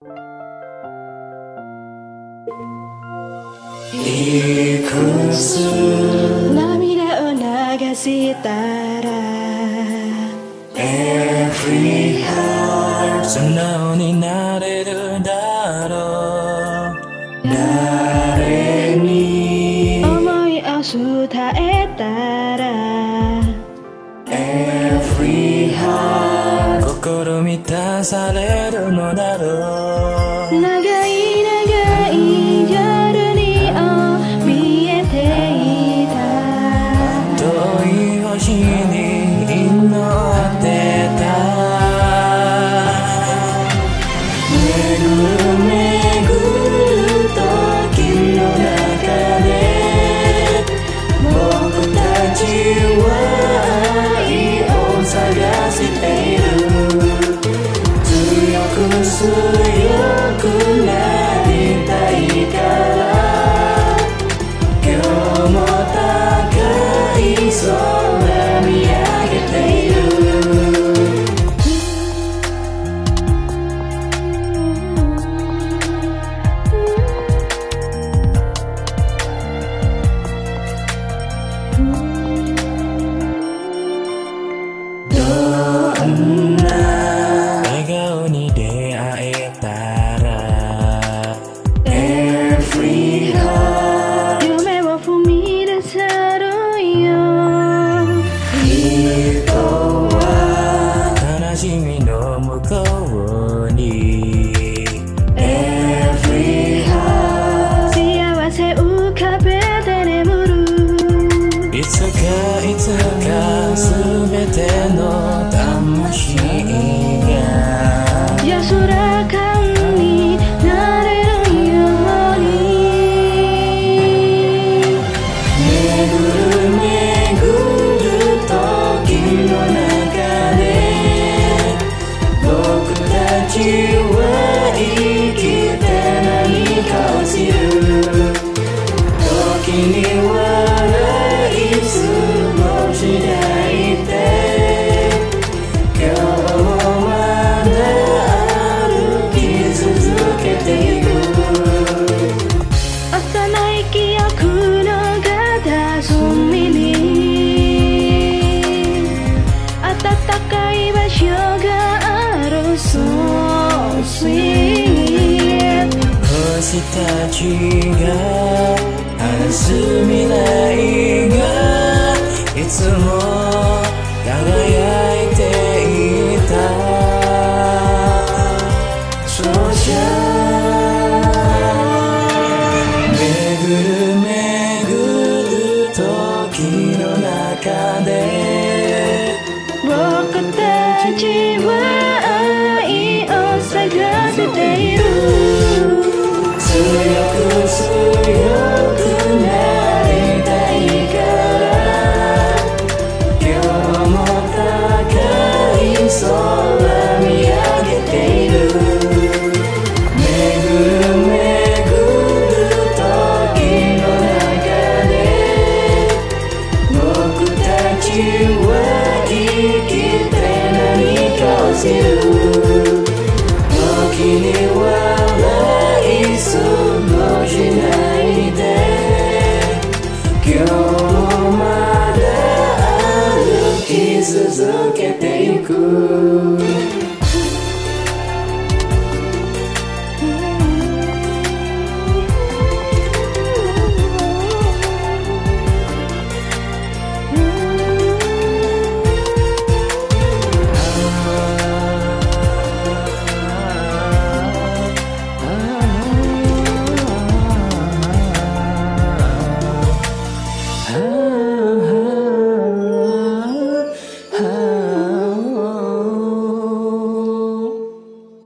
いくつ涙を流したら。Every heart 素直になれるだろう。誰に思いを伝え満たされるのだろう。sayangku 私たちが話す未来がいつも輝いていた。そうじゃ巡る巡る時の中で僕たちは愛を探せて続けていく。